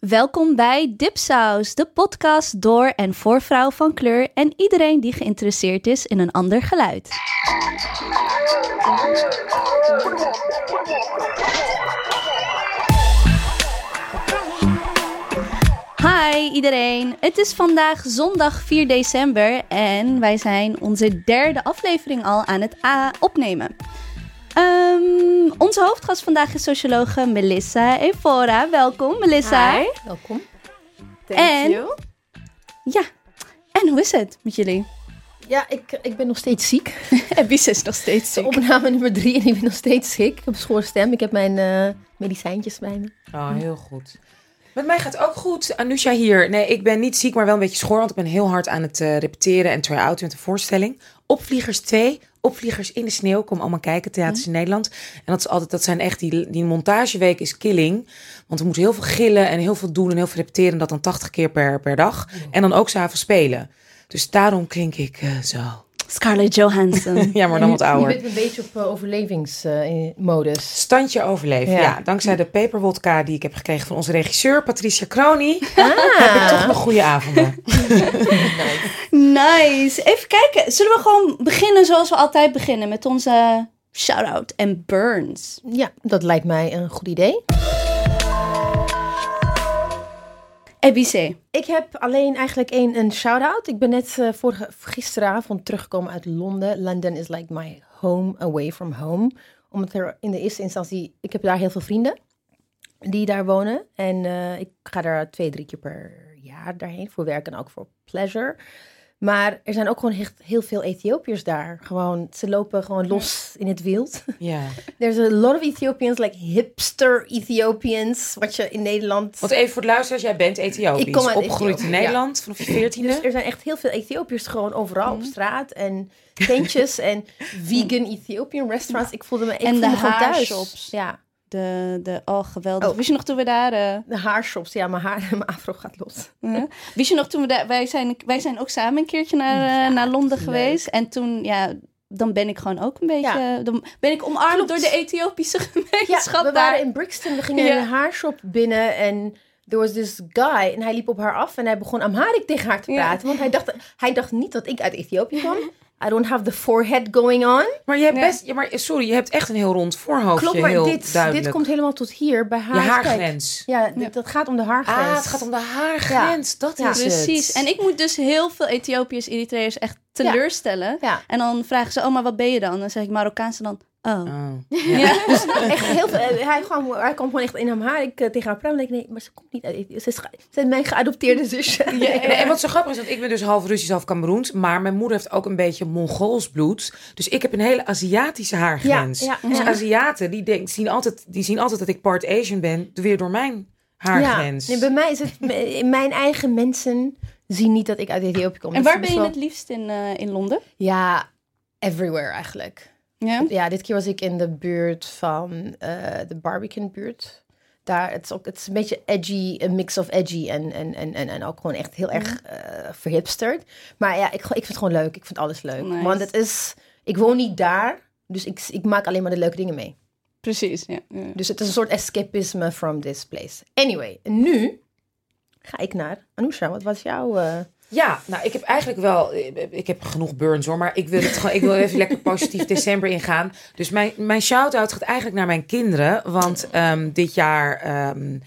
Welkom bij Dipsaus, de podcast door en voor vrouw van kleur en iedereen die geïnteresseerd is in een ander geluid. Hi iedereen, het is vandaag zondag 4 december en wij zijn onze derde aflevering al aan het opnemen. Um, onze hoofdgast vandaag is sociologe Melissa Evora. Welkom Melissa. Hi, welkom. Thank en, you. Ja, en hoe is het met jullie? Ja, ik, ik ben nog steeds ziek. en Bisse is nog steeds ziek. Opname nummer drie en ik ben nog steeds ziek. Ik heb een schoorstem. Ik heb mijn uh, medicijntjes bij me. Oh, heel goed. Met mij gaat het ook goed. Anusha hier. Nee, ik ben niet ziek, maar wel een beetje schoor. Want ik ben heel hard aan het uh, repeteren en try-out met de voorstelling. Opvliegers 2, Opvliegers in de sneeuw. Kom allemaal kijken, theaters in Nederland. En dat, is altijd, dat zijn echt, die, die montageweek is killing. Want we moeten heel veel gillen en heel veel doen en heel veel repeteren. En dat dan 80 keer per, per dag. En dan ook s'avonds spelen. Dus daarom klink ik uh, zo. Scarlett Johansson. ja, maar dan wat ouder. Je bent een beetje op uh, overlevingsmodus. Standje overleven, ja. Dankzij de paperwodka die ik heb gekregen van onze regisseur Patricia Crony. Ah. heb ik toch nog goede avonden. nice. nice. Even kijken. Zullen we gewoon beginnen zoals we altijd beginnen met onze shout-out en burns? Ja, dat lijkt mij een goed idee. EBC. Ik heb alleen eigenlijk één een shout-out. Ik ben net uh, vorige, gisteravond teruggekomen uit Londen. London is like my home away from home. Omdat er in de eerste instantie... Ik heb daar heel veel vrienden die daar wonen. En uh, ik ga daar twee, drie keer per jaar daarheen. Voor werk en ook voor pleasure. Maar er zijn ook gewoon echt heel veel Ethiopiërs daar. Gewoon, ze lopen gewoon los in het wild. Ja. There's a lot of Ethiopians, like hipster Ethiopians, wat je in Nederland... Want even voor de luisteraars, jij bent Ethiopisch. Ik kom uit Opgegroeid in Nederland ja. vanaf je veertiende. Dus er zijn echt heel veel Ethiopiërs gewoon overal op mhm. straat. En tentjes en vegan Ethiopian restaurants. Ik voelde me, ik en de haarshops. Ja. De, de, oh, geweldig. Oh. Wist je nog toen we daar... Uh... De haarshops, ja, mijn, haar, mijn afro gaat los. Uh, wist je nog toen we daar... Wij zijn, wij zijn ook samen een keertje naar, uh, naar Londen geweest. En toen, ja, dan ben ik gewoon ook een beetje... Ja. Dan ben ik omarmd Klopt. door de Ethiopische gemeenschap ja, we waren in Brixton, we gingen ja. in een haarshop binnen en... Er was this guy en hij liep op haar af en hij begon Amharic tegen haar te praten. Want hij dacht, hij dacht niet dat ik uit Ethiopië kwam. I don't have the forehead going on. Maar je hebt best, ja, maar sorry, je hebt echt een heel rond voorhoofdje. Klopt, maar heel dit, duidelijk. dit komt helemaal tot hier bij haar. Je haargrens. Ja, dit, dat gaat om de haargrens. Ah, het gaat om de haargrens. Dat is precies. Het. En ik moet dus heel veel Ethiopiërs, Eritreërs echt teleurstellen. En dan vragen ze, oh, maar wat ben je dan? Dan zeg ik Marokkaanse dan. Oh. oh. Ja. dus echt heel veel. Hij, gewoon, hij kwam gewoon echt in hem haar. Ik uh, tegen haar praten. Ik nee, maar ze komt niet uit. Ze ze is mijn geadopteerde zusje. Ja, en, en, wat zo grappig is, want ik ben dus half Russisch, half Cameroens. Maar mijn moeder heeft ook een beetje Mongools bloed. Dus ik heb een hele Aziatische haargrens. Ja, dus Aziaten, die, denk, zien altijd, die zien altijd dat ik part Asian ben. Weer door mijn haargrens. Nee, bij mij is het... Mijn eigen mensen zien niet dat ik uit Ethiopië kom. En waar ben je het liefst in, uh, in Londen? Ja, everywhere eigenlijk. Ja? ja, dit keer was ik in de buurt van uh, de Barbican buurt. Daar, het is ook het is een beetje edgy, een mix of edgy en, en, en, en, en ook gewoon echt heel erg uh, verhipsterd. Maar ja, ik, ik vind het gewoon leuk. Ik vind alles leuk. Nice. Want het is, ik woon niet daar, dus ik, ik maak alleen maar de leuke dingen mee. Precies, ja, ja. Dus het is een soort escapisme from this place. Anyway, nu ga ik naar Anousha. Wat was jouw... Uh, ja, nou, ik heb eigenlijk wel. Ik heb genoeg burns hoor. Maar ik wil, het gewoon, ik wil even lekker positief december ingaan. Dus mijn, mijn shout-out gaat eigenlijk naar mijn kinderen. Want um, dit jaar. Um,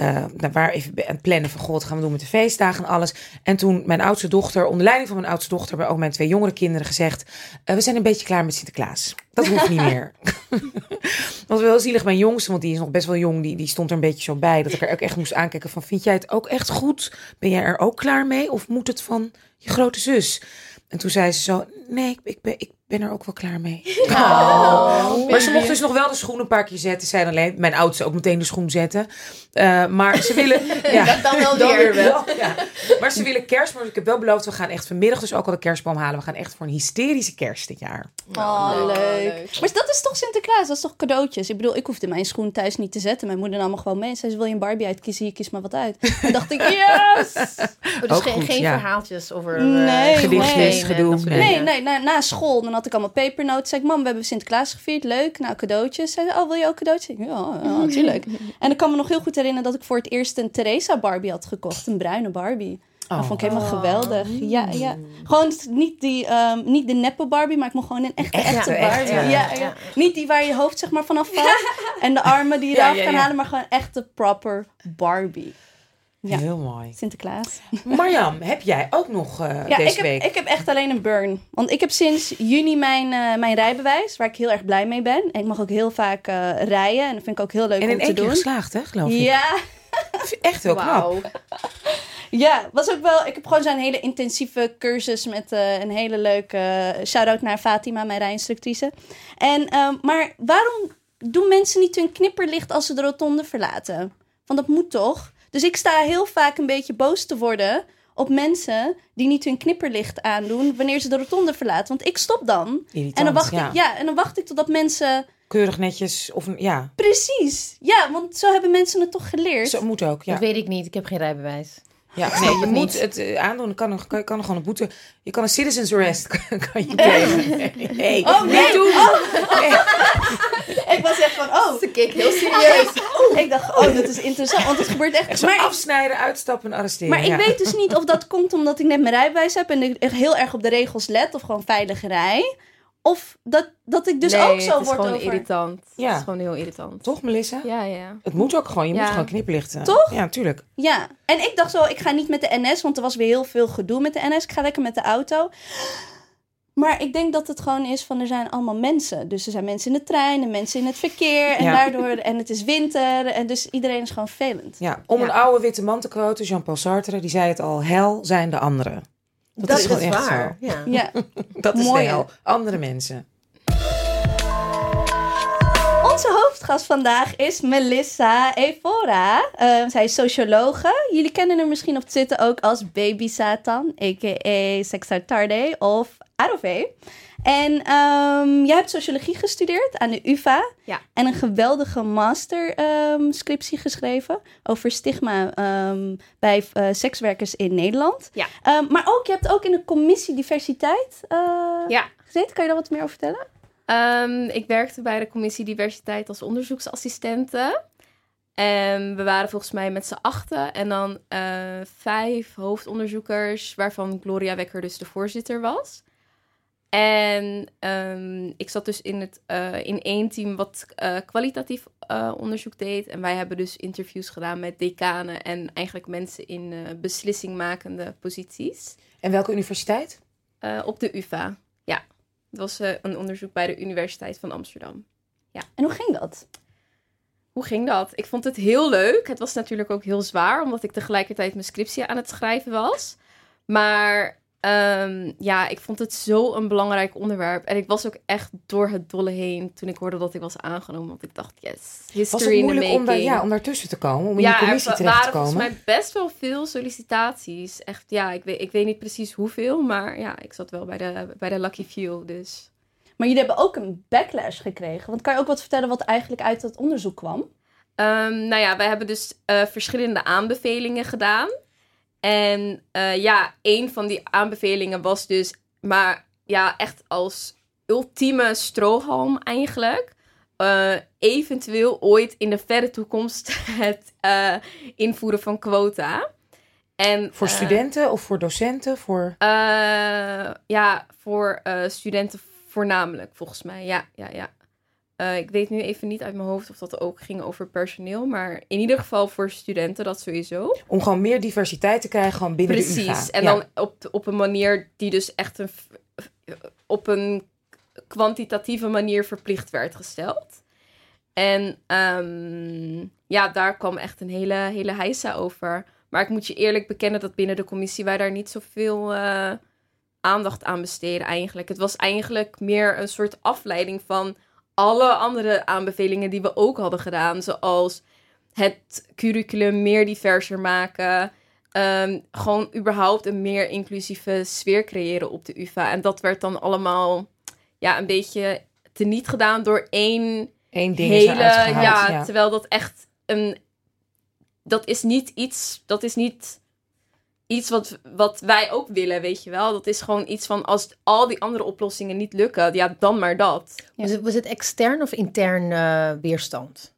uh, nou, waar even het plannen van God, gaan we doen met de feestdagen en alles. En toen mijn oudste dochter, onder leiding van mijn oudste dochter, maar ook mijn twee jongere kinderen gezegd: uh, we zijn een beetje klaar met Sinterklaas. Dat hoeft niet meer. was wel zielig. Mijn jongste, want die is nog best wel jong, die, die stond er een beetje zo bij. Dat ik er ook echt moest aankijken van, vind jij het ook echt goed? Ben jij er ook klaar mee? Of moet het van je grote zus? En toen zei ze zo, nee, ik, ik, ben, ik ben er ook wel klaar mee. Oh, maar ze mocht dus nog wel de schoen een paar keer zetten. Zij alleen, mijn oudste ook meteen de schoen zetten. Uh, maar ze willen... ja, dat dan wel weer. weer wel, ja. Maar ze willen kerst. Maar ik heb wel beloofd, we gaan echt vanmiddag dus ook al de kerstboom halen. We gaan echt voor een hysterische kerst dit jaar. Oh, leuk. leuk. Maar dat is toch Sinterklaas? Dat is toch cadeautjes? Ik bedoel, ik hoefde mijn schoen thuis niet te zetten. Mijn moeder nam me gewoon mee. En zei, wil je een Barbie uitkiezen? Hier, kies maar wat uit. En dacht ik, yes! Oh, dus geen, geen verhaaltjes over uh, nee, gedichtjes, nee, gedoe. Nee, nee, na, na school dan had ik allemaal pepernoten. Zei ik, mam, we hebben Sinterklaas gevierd. Leuk. Nou, cadeautjes. Zei ze, oh, wil je ook cadeautjes? Ik, Ja, ja, natuurlijk. en ik kan me nog heel goed herinneren dat ik voor het eerst een Teresa Barbie had gekocht. Een bruine Barbie. Dat vond ik helemaal geweldig. Ja, ja. Gewoon niet, die, ehm, niet de neppe Barbie, maar ik mocht gewoon een echte, Echte, echte echte, Barbie. ja. Ja, ja. Niet die waar je hoofd zeg maar vanaf valt. En de armen die je Ja, eraf ja, kan ja. halen, maar gewoon echte proper Barbie. Ja. Heel mooi. Sinterklaas. Marjam, heb jij ook nog eh, Ja, deze ik heb, week? ik heb echt alleen een burn. Want ik heb sinds juni mijn, eh, mijn rijbewijs, waar ik heel erg blij mee ben. En ik mag ook heel vaak eh, rijden. En dat vind ik ook heel leuk en om in te één keer doen. geslaagd, hè, geloof ik. Ja, Echt heel knap. ja, was ook wel. Ik heb gewoon zo'n hele intensieve cursus met een hele leuke uh, shout-out naar Fatima, mijn rijinstructrice. En, ehm, maar waarom doen mensen niet hun knipperlicht als ze de rotonde verlaten? Want dat moet toch? Dus ik sta heel vaak een beetje boos te worden op mensen die niet hun knipperlicht aandoen wanneer ze de rotonde verlaten. Want ik stop dan. Irritant, En dan, wacht ja. ik, ja, en dan wacht ik totdat mensen. Keurig netjes. Of, ja, Precies. Ja, want zo hebben mensen het toch geleerd. zo moet ook. Ja. Dat weet ik niet. Ik heb geen rijbewijs. Ja, nee, je het moet niet. het eh, aandoen. Kan, er- kan, kan er gewoon een boete. Je kan een citizens arrest kan, kan je plegen. Nee, nee. Oh, nee. niet doen. Ik was echt van, oh. Ze keek heel serieus. Ik dacht, oh, dat is interessant. Want het gebeurt echt. Echt zo Maar, afsnijden, uitstappen en arresteren. maar ik weet dus niet of dat komt omdat ik net mijn rijbewijs heb en ik echt heel erg op de regels let. Of gewoon veilig rij. Of dat, dat ik dus nee, ook zo het is word gewoon over... irritant. Ja. Het is gewoon heel irritant. Toch, Melissa? Ja, ja. Het moet ook gewoon. Je moet gewoon kniplichten. Toch? Ja, tuurlijk. Ja, en ik dacht zo, ik ga niet met de NS, want er was weer heel veel gedoe met de NS. Ik ga lekker met de auto. Maar ik denk dat het gewoon is van, er zijn allemaal mensen. Dus er zijn mensen in de trein en mensen in het verkeer. En Ja. daardoor, en het is winter. En dus iedereen is gewoon vervelend. Ja, om Ja. een oude witte man te quoten, Jean-Paul Sartre, die zei het al, hel zijn de anderen. Dat, is gewoon echt waar. Ja. zo. Ja. Dat is Mooi, hel. Andere mensen. Onze hoofdgast vandaag is Melissa Evora. Eh, zij is sociologe. Jullie kennen haar misschien op Twitter ook als Baby Satan, a.k.a. Sexartarde of Arove. En ehm, jij hebt sociologie gestudeerd aan de UvA. Ja. En een geweldige masterscriptie geschreven over stigma ehm, bij eh, sekswerkers in Nederland. Ja. Ehm, maar ook, je hebt ook in de commissie diversiteit eh, Ja. gezeten. Kan je daar wat meer over vertellen? Ehm, ik werkte bij de commissie diversiteit als onderzoeksassistente. En we waren volgens mij met z'n achten. En dan eh, vijf hoofdonderzoekers, waarvan Gloria Wekker dus de voorzitter was. En ehm, ik zat dus in, het, eh, in één team wat eh, kwalitatief eh, onderzoek deed. En wij hebben dus interviews gedaan met decanen en eigenlijk mensen in eh, beslissingmakende posities. En welke universiteit? Eh, op de UvA, ja. Het was eh, een onderzoek bij de Universiteit van Amsterdam. En hoe ging dat? Hoe ging dat? Ik vond het heel leuk. Het was natuurlijk ook heel zwaar, omdat ik tegelijkertijd mijn scriptie aan het schrijven was. Maar ehm, ja, ik vond het zo een belangrijk onderwerp. En ik was ook echt door het dolle heen toen ik hoorde dat ik was aangenomen. Want ik dacht, yes, history Was het in the moeilijk om, daar, ja, om daartussen te komen? Om in ja, die commissie er terecht te waren komen? volgens mij best wel veel sollicitaties. Echt, ja, ik weet, ik weet niet precies hoeveel, maar ja, ik zat wel bij de, bij de lucky few, dus... Maar jullie hebben ook een backlash gekregen. Want kan je ook wat vertellen wat eigenlijk uit dat onderzoek kwam? Ehm, nou ja, wij hebben dus eh, verschillende aanbevelingen gedaan. En eh, ja, een van die aanbevelingen was dus, maar ja, echt als ultieme strohalm eigenlijk. eh, eventueel ooit in de verre toekomst het eh, invoeren van quota. En, Voor studenten of voor docenten? Voor... ja, voor studenten voornamelijk, volgens mij. Ja, ja, ja. Eh, ik weet nu even niet uit mijn hoofd of dat ook ging over personeel. Maar in ieder geval voor studenten, dat sowieso. Om gewoon meer diversiteit te krijgen gewoon binnen de UvA. Precies. En Ja. dan op, op een manier die dus echt een, f- op een kwantitatieve manier verplicht werd gesteld. En ehm, ja, daar kwam echt een hele, hele heisa over. Maar ik moet je eerlijk bekennen dat binnen de commissie wij daar niet zoveel eh, aandacht aan besteden eigenlijk. Het was eigenlijk meer een soort afleiding van alle andere aanbevelingen die we ook hadden gedaan. Zoals het curriculum meer diverser maken. Ehm, gewoon überhaupt een meer inclusieve sfeer creëren op de UvA. En dat werd dan allemaal ja, een beetje teniet gedaan door één Eén ding is hele... ja. terwijl dat echt een... Dat is niet iets... Dat is niet iets wat, wat wij ook willen, weet je wel. Dat is gewoon iets van als al die andere oplossingen niet lukken, ja, dan maar dat. Was, het, was het extern of intern eh, weerstand?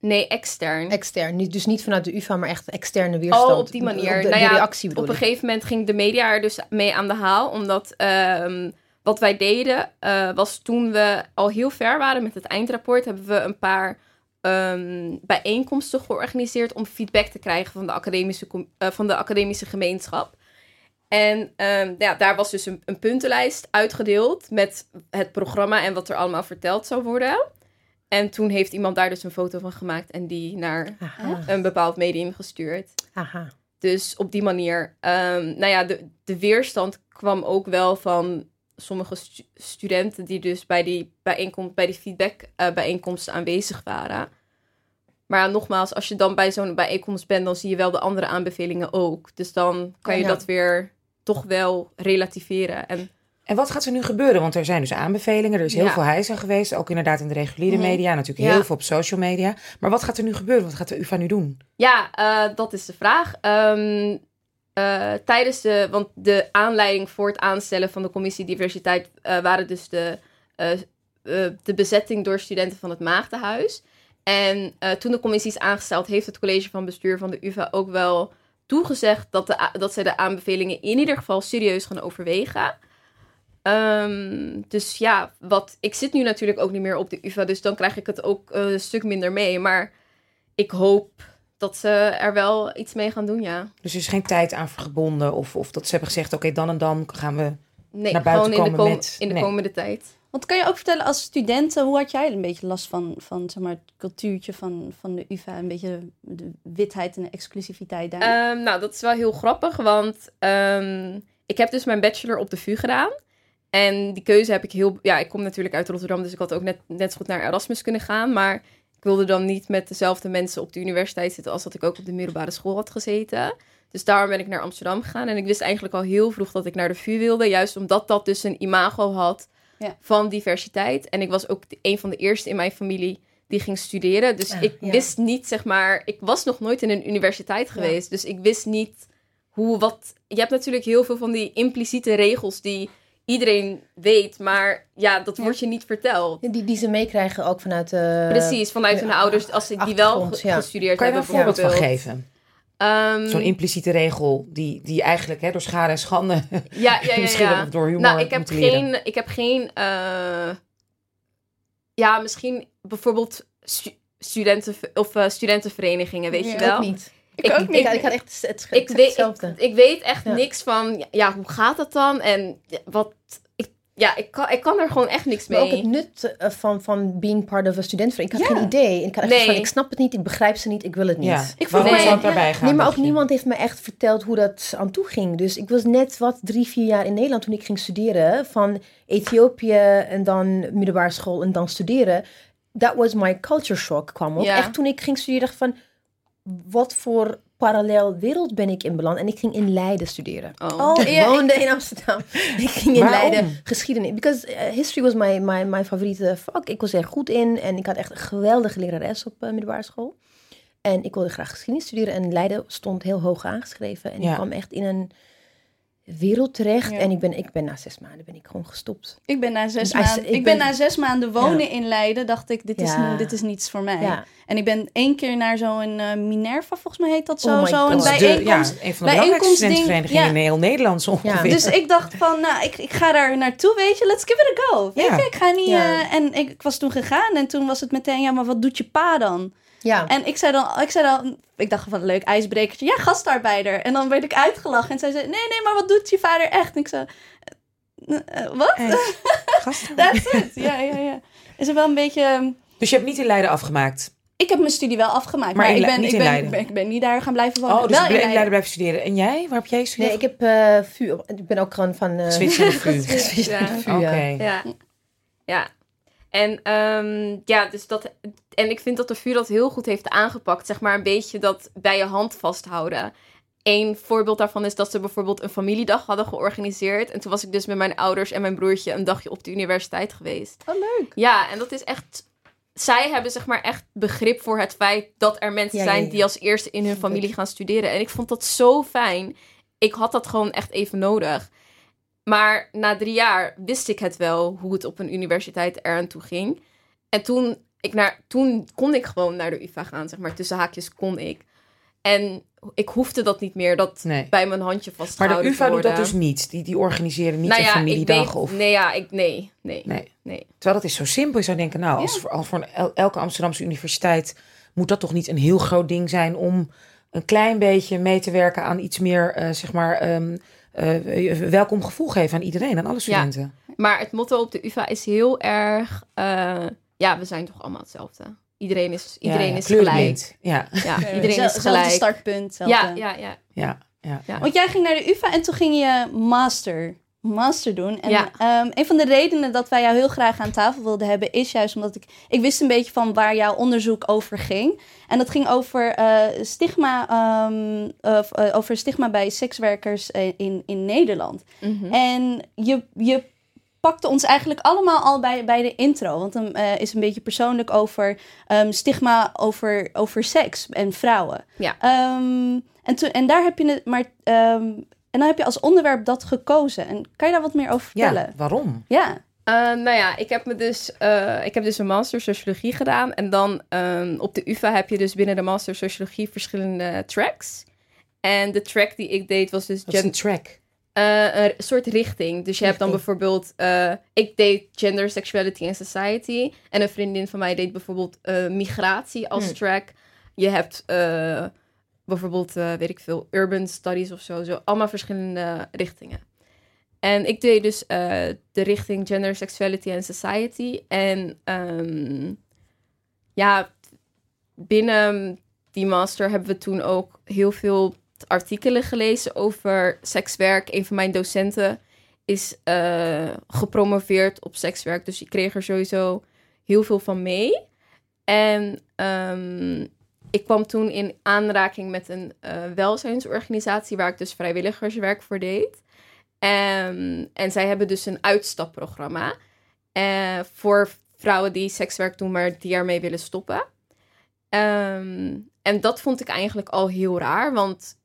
Nee, extern. Extern, dus niet vanuit de UvA, maar echt externe weerstand. Oh, op die manier. Op de, Nou de ja, reactie Op een gegeven moment ging de media er dus mee aan de haal. Omdat ehm, wat wij deden eh, was toen we al heel ver waren met het eindrapport, hebben we een paar ehm, bijeenkomsten georganiseerd om feedback te krijgen van de academische, eh, van de academische gemeenschap. En ehm, ja, daar was dus een, een puntenlijst uitgedeeld met het programma en wat er allemaal verteld zou worden. En toen heeft iemand daar dus een foto van gemaakt en die naar Aha, een bepaald medium gestuurd. aha. Dus op die manier, ehm, nou ja, de, de weerstand kwam ook wel van sommige stu- studenten die dus bij die bijeenkomst, bij die feedback eh, bijeenkomsten aanwezig waren. Maar nogmaals, als je dan bij zo'n bijeenkomst bent, dan zie je wel de andere aanbevelingen ook. Dus dan kan je Ja. dat weer toch wel relativeren. En En wat gaat er nu gebeuren? Want er zijn dus aanbevelingen. Er is heel Ja. veel hijzen geweest. Ook inderdaad in de reguliere Mhm. media. Natuurlijk Ja. heel veel op social media. Maar wat gaat er nu gebeuren? Wat gaat de UvA nu doen? Ja, eh, dat is de vraag. Ehm, eh, tijdens de, want de aanleiding voor het aanstellen van de commissie diversiteit eh, waren dus de, eh, de bezetting door studenten van het Maagdenhuis. En toen de commissie is aangesteld, heeft het college van bestuur van de UvA ook wel toegezegd dat, de, dat zij de aanbevelingen in ieder geval serieus gaan overwegen. Ehm, dus ja, wat, ik zit nu natuurlijk ook niet meer op de UvA, dus dan krijg ik het ook een stuk minder mee. Maar ik hoop dat ze er wel iets mee gaan doen, ja. Dus er is geen tijd aan verbonden. Of, of dat ze hebben gezegd, oké, dan en dan gaan we... Nee, Naar buiten gewoon in de, komen kom- met- in de nee. komende tijd. Want kan je ook vertellen als studenten, hoe had jij een beetje last van, van zeg maar, het cultuurtje van, van de UvA? Een beetje de witheid en de exclusiviteit daar? Ehm, nou, dat is wel heel grappig, want ehm, ik heb dus mijn bachelor op de VU gedaan. En die keuze heb ik heel... Ja, ik kom natuurlijk uit Rotterdam, dus ik had ook net, net zo goed naar Erasmus kunnen gaan. Maar wilde dan niet met dezelfde mensen op de universiteit zitten als dat ik ook op de middelbare school had gezeten. Dus daarom ben ik naar Amsterdam gegaan. En ik wist eigenlijk al heel vroeg dat ik naar de VU wilde. Juist omdat dat dus een imago had Ja. van diversiteit. En ik was ook een van de eerste in mijn familie die ging studeren. Dus Ja, ik ja. wist niet, zeg maar... Ik was nog nooit in een universiteit geweest. Dus ik wist niet hoe, wat... Je hebt natuurlijk heel veel van die impliciete regels die iedereen weet. Maar ja, dat Ja. wordt je niet verteld. Die, die ze meekrijgen ook vanuit de... Precies, vanuit hun ja, ouders, als ze die wel ja. gestudeerd Kan je daar hebben. een voorbeeld van bijvoorbeeld. geven? Ehm, Zo'n impliciete regel die, die eigenlijk hè, door schade en schande... ja, ja, ja, misschien ja. wel door humor Nou, ik heb moet leren. geen, ik heb geen, eh, ja, misschien bijvoorbeeld stu- studenten of eh, studentenverenigingen, weet je wel? ook niet. Ik, Ik, ik, ik, ik had echt het, ik, weet, hetzelfde. ik, ik weet echt Ja. niks van, ja, hoe gaat dat dan? En wat, ik, ja, ik kan, ik kan er gewoon echt niks Maar ook mee. het nut eh, van, van being part of a studentenvereniging. Ik had Ja. geen idee. En ik had echt Nee. van, ik snap het niet, ik begrijp ze niet, ik wil het niet. Ja, Ik voel het daarbij gaan? Nee, maar ook niemand heeft me echt verteld hoe dat aan toe ging. Dus ik was net wat drie, vier jaar in Nederland toen ik ging studeren. Van Ethiopië en dan middelbare school en dan studeren. That was my culture shock kwam op. Ja. Echt toen ik ging studeren dacht ik van... Wat voor parallel wereld ben ik in beland? En ik ging in Leiden studeren. Oh. Ja, woonde in Amsterdam. ik ging in Waarom? Leiden geschiedenis. Because eh, history was my, my, my favoriete vak. Ik was er goed in. En ik had echt een geweldige lerares op eh, middelbare school. En ik wilde graag geschiedenis studeren. En Leiden stond heel hoog aangeschreven. En Ja. ik kwam echt in een wereld terecht. Ja. En ik ben, ik ben na zes maanden ben ik gewoon gestopt. ik ben na zes is- maanden, ik ik ben ben- na zes maanden wonen in Leiden, dacht ik, dit is, Ja. dit is niets voor mij. Ja. En ik ben één keer naar zo'n eh, Minerva, volgens mij heet dat zo, Oh is de- bijeenkomst. ja, een van de belangrijkste studentenverenigingen ja. in heel Nederland zo ongeveer. Dus ik dacht van, nou, ik, ik ga daar naartoe, weet je, let's give it a go. Weet Ja. je, ik ga niet... Ja. eh, en ik, ik was toen gegaan en toen was het meteen, ja, maar wat doet je pa dan? Ja. En ik zei dan, ik zei dan, ik dacht van, leuk ijsbrekertje, ja, gastarbeider. En dan werd ik uitgelachen en zij zei, nee, nee, maar wat doet je vader echt? En ik zei, eh, wat? That's it. Ja, ja, ja. Is er wel een beetje... ehm, Dus je hebt niet in Leiden afgemaakt? Ik heb mijn studie wel afgemaakt, Maar ik, ben, niet ik, in ben, Leiden? ik, ben, ik ben niet daar gaan blijven wonen. Oh, dus wel je in bent in Leiden Leiden. blijven studeren. En jij? Waar heb jij Nee, gestudeerd? ik heb eh VU. op- Ik ben ook gewoon van... eh Switch naar de VU. Switch naar de Ja. Oké. Ja. Ja. En ehm, ja, dus dat. En ik vind dat de VU dat heel goed heeft aangepakt. Zeg maar een beetje dat bij je hand vasthouden. Eén voorbeeld daarvan is dat ze bijvoorbeeld een familiedag hadden georganiseerd. En toen was ik dus met mijn ouders en mijn broertje een dagje op de universiteit geweest. Oh, leuk. Ja, en dat is echt zij hebben zeg maar echt begrip voor het feit dat er mensen Ja, ja, zijn ja. die als eerste in hun familie gaan studeren. En ik vond dat zo fijn. Ik had dat gewoon echt even nodig. Maar na drie jaar wist ik het wel hoe het op een universiteit eraan toe ging. En toen, ik naar, toen kon ik gewoon naar de UvA gaan, zeg maar. Tussen haakjes kon ik. En ik hoefde dat niet meer, dat Nee. bij mijn handje Maar vastgehouden de UvA doet dat dus niet. Die, die organiseren niet nou een ja, ik familiedagen weet, of... Nee, ja, ik, nee, nee, Nee. nee. Terwijl dat is zo simpel. Je zou denken, nou, als voor, als voor een el- elke Amsterdamse universiteit moet dat toch niet een heel groot ding zijn om een klein beetje mee te werken aan iets meer, eh, zeg maar, ehm, eh, welkom gevoel geven aan iedereen, aan alle studenten. Maar het motto op de UvA is heel erg... eh, ja, we zijn toch allemaal hetzelfde. Iedereen is, iedereen Ja, ja, is gelijk. Ja, iedereen is zelfde gelijk. startpunt. zelfde- Ja, ja, ja. ja, ja. ja. Want jij ging naar de UvA en toen ging je master, master doen. En Ja. ehm, een van de redenen dat wij jou heel graag aan tafel wilden hebben... is juist omdat ik... Ik wist een beetje van waar jouw onderzoek over ging. En dat ging over eh, stigma... of, eh, over stigma bij sekswerkers eh, in, in Nederland. Mhm. En je, je pakte ons eigenlijk allemaal al bij, bij de intro. Want dan is een beetje persoonlijk over ehm, stigma over, over seks en vrouwen. Ja. En, toen, en daar heb je het maar. En dan heb je als onderwerp dat gekozen. En kan je daar wat meer over Ja, vertellen? waarom? Ja. Eh, nou ja, ik heb, me dus, eh, ik heb dus een master sociologie gedaan. En dan ehm, op de UvA heb je dus binnen de master sociologie verschillende tracks. En de track die ik deed was dus Dat is een track. eh, een soort richting. Dus je hebt dan bijvoorbeeld... eh, ik deed gender, sexuality and society. En een vriendin van mij deed bijvoorbeeld eh, migratie als Hmm. track. Je hebt eh, bijvoorbeeld, eh, weet ik veel, urban studies of zo. Zo allemaal verschillende richtingen. En ik deed dus eh, de richting gender, sexuality and society. En ehm, ja, binnen die master hebben we toen ook heel veel artikelen gelezen over sekswerk. Een van mijn docenten is eh, gepromoveerd op sekswerk. Dus ik kreeg er sowieso heel veel van mee. En ehm, ik kwam toen in aanraking met een eh, welzijnsorganisatie... waar ik dus vrijwilligerswerk voor deed. Ehm, en zij hebben dus een uitstapprogramma... eh, voor vrouwen die sekswerk doen, maar die ermee willen stoppen. Ehm, en dat vond ik eigenlijk al heel raar, want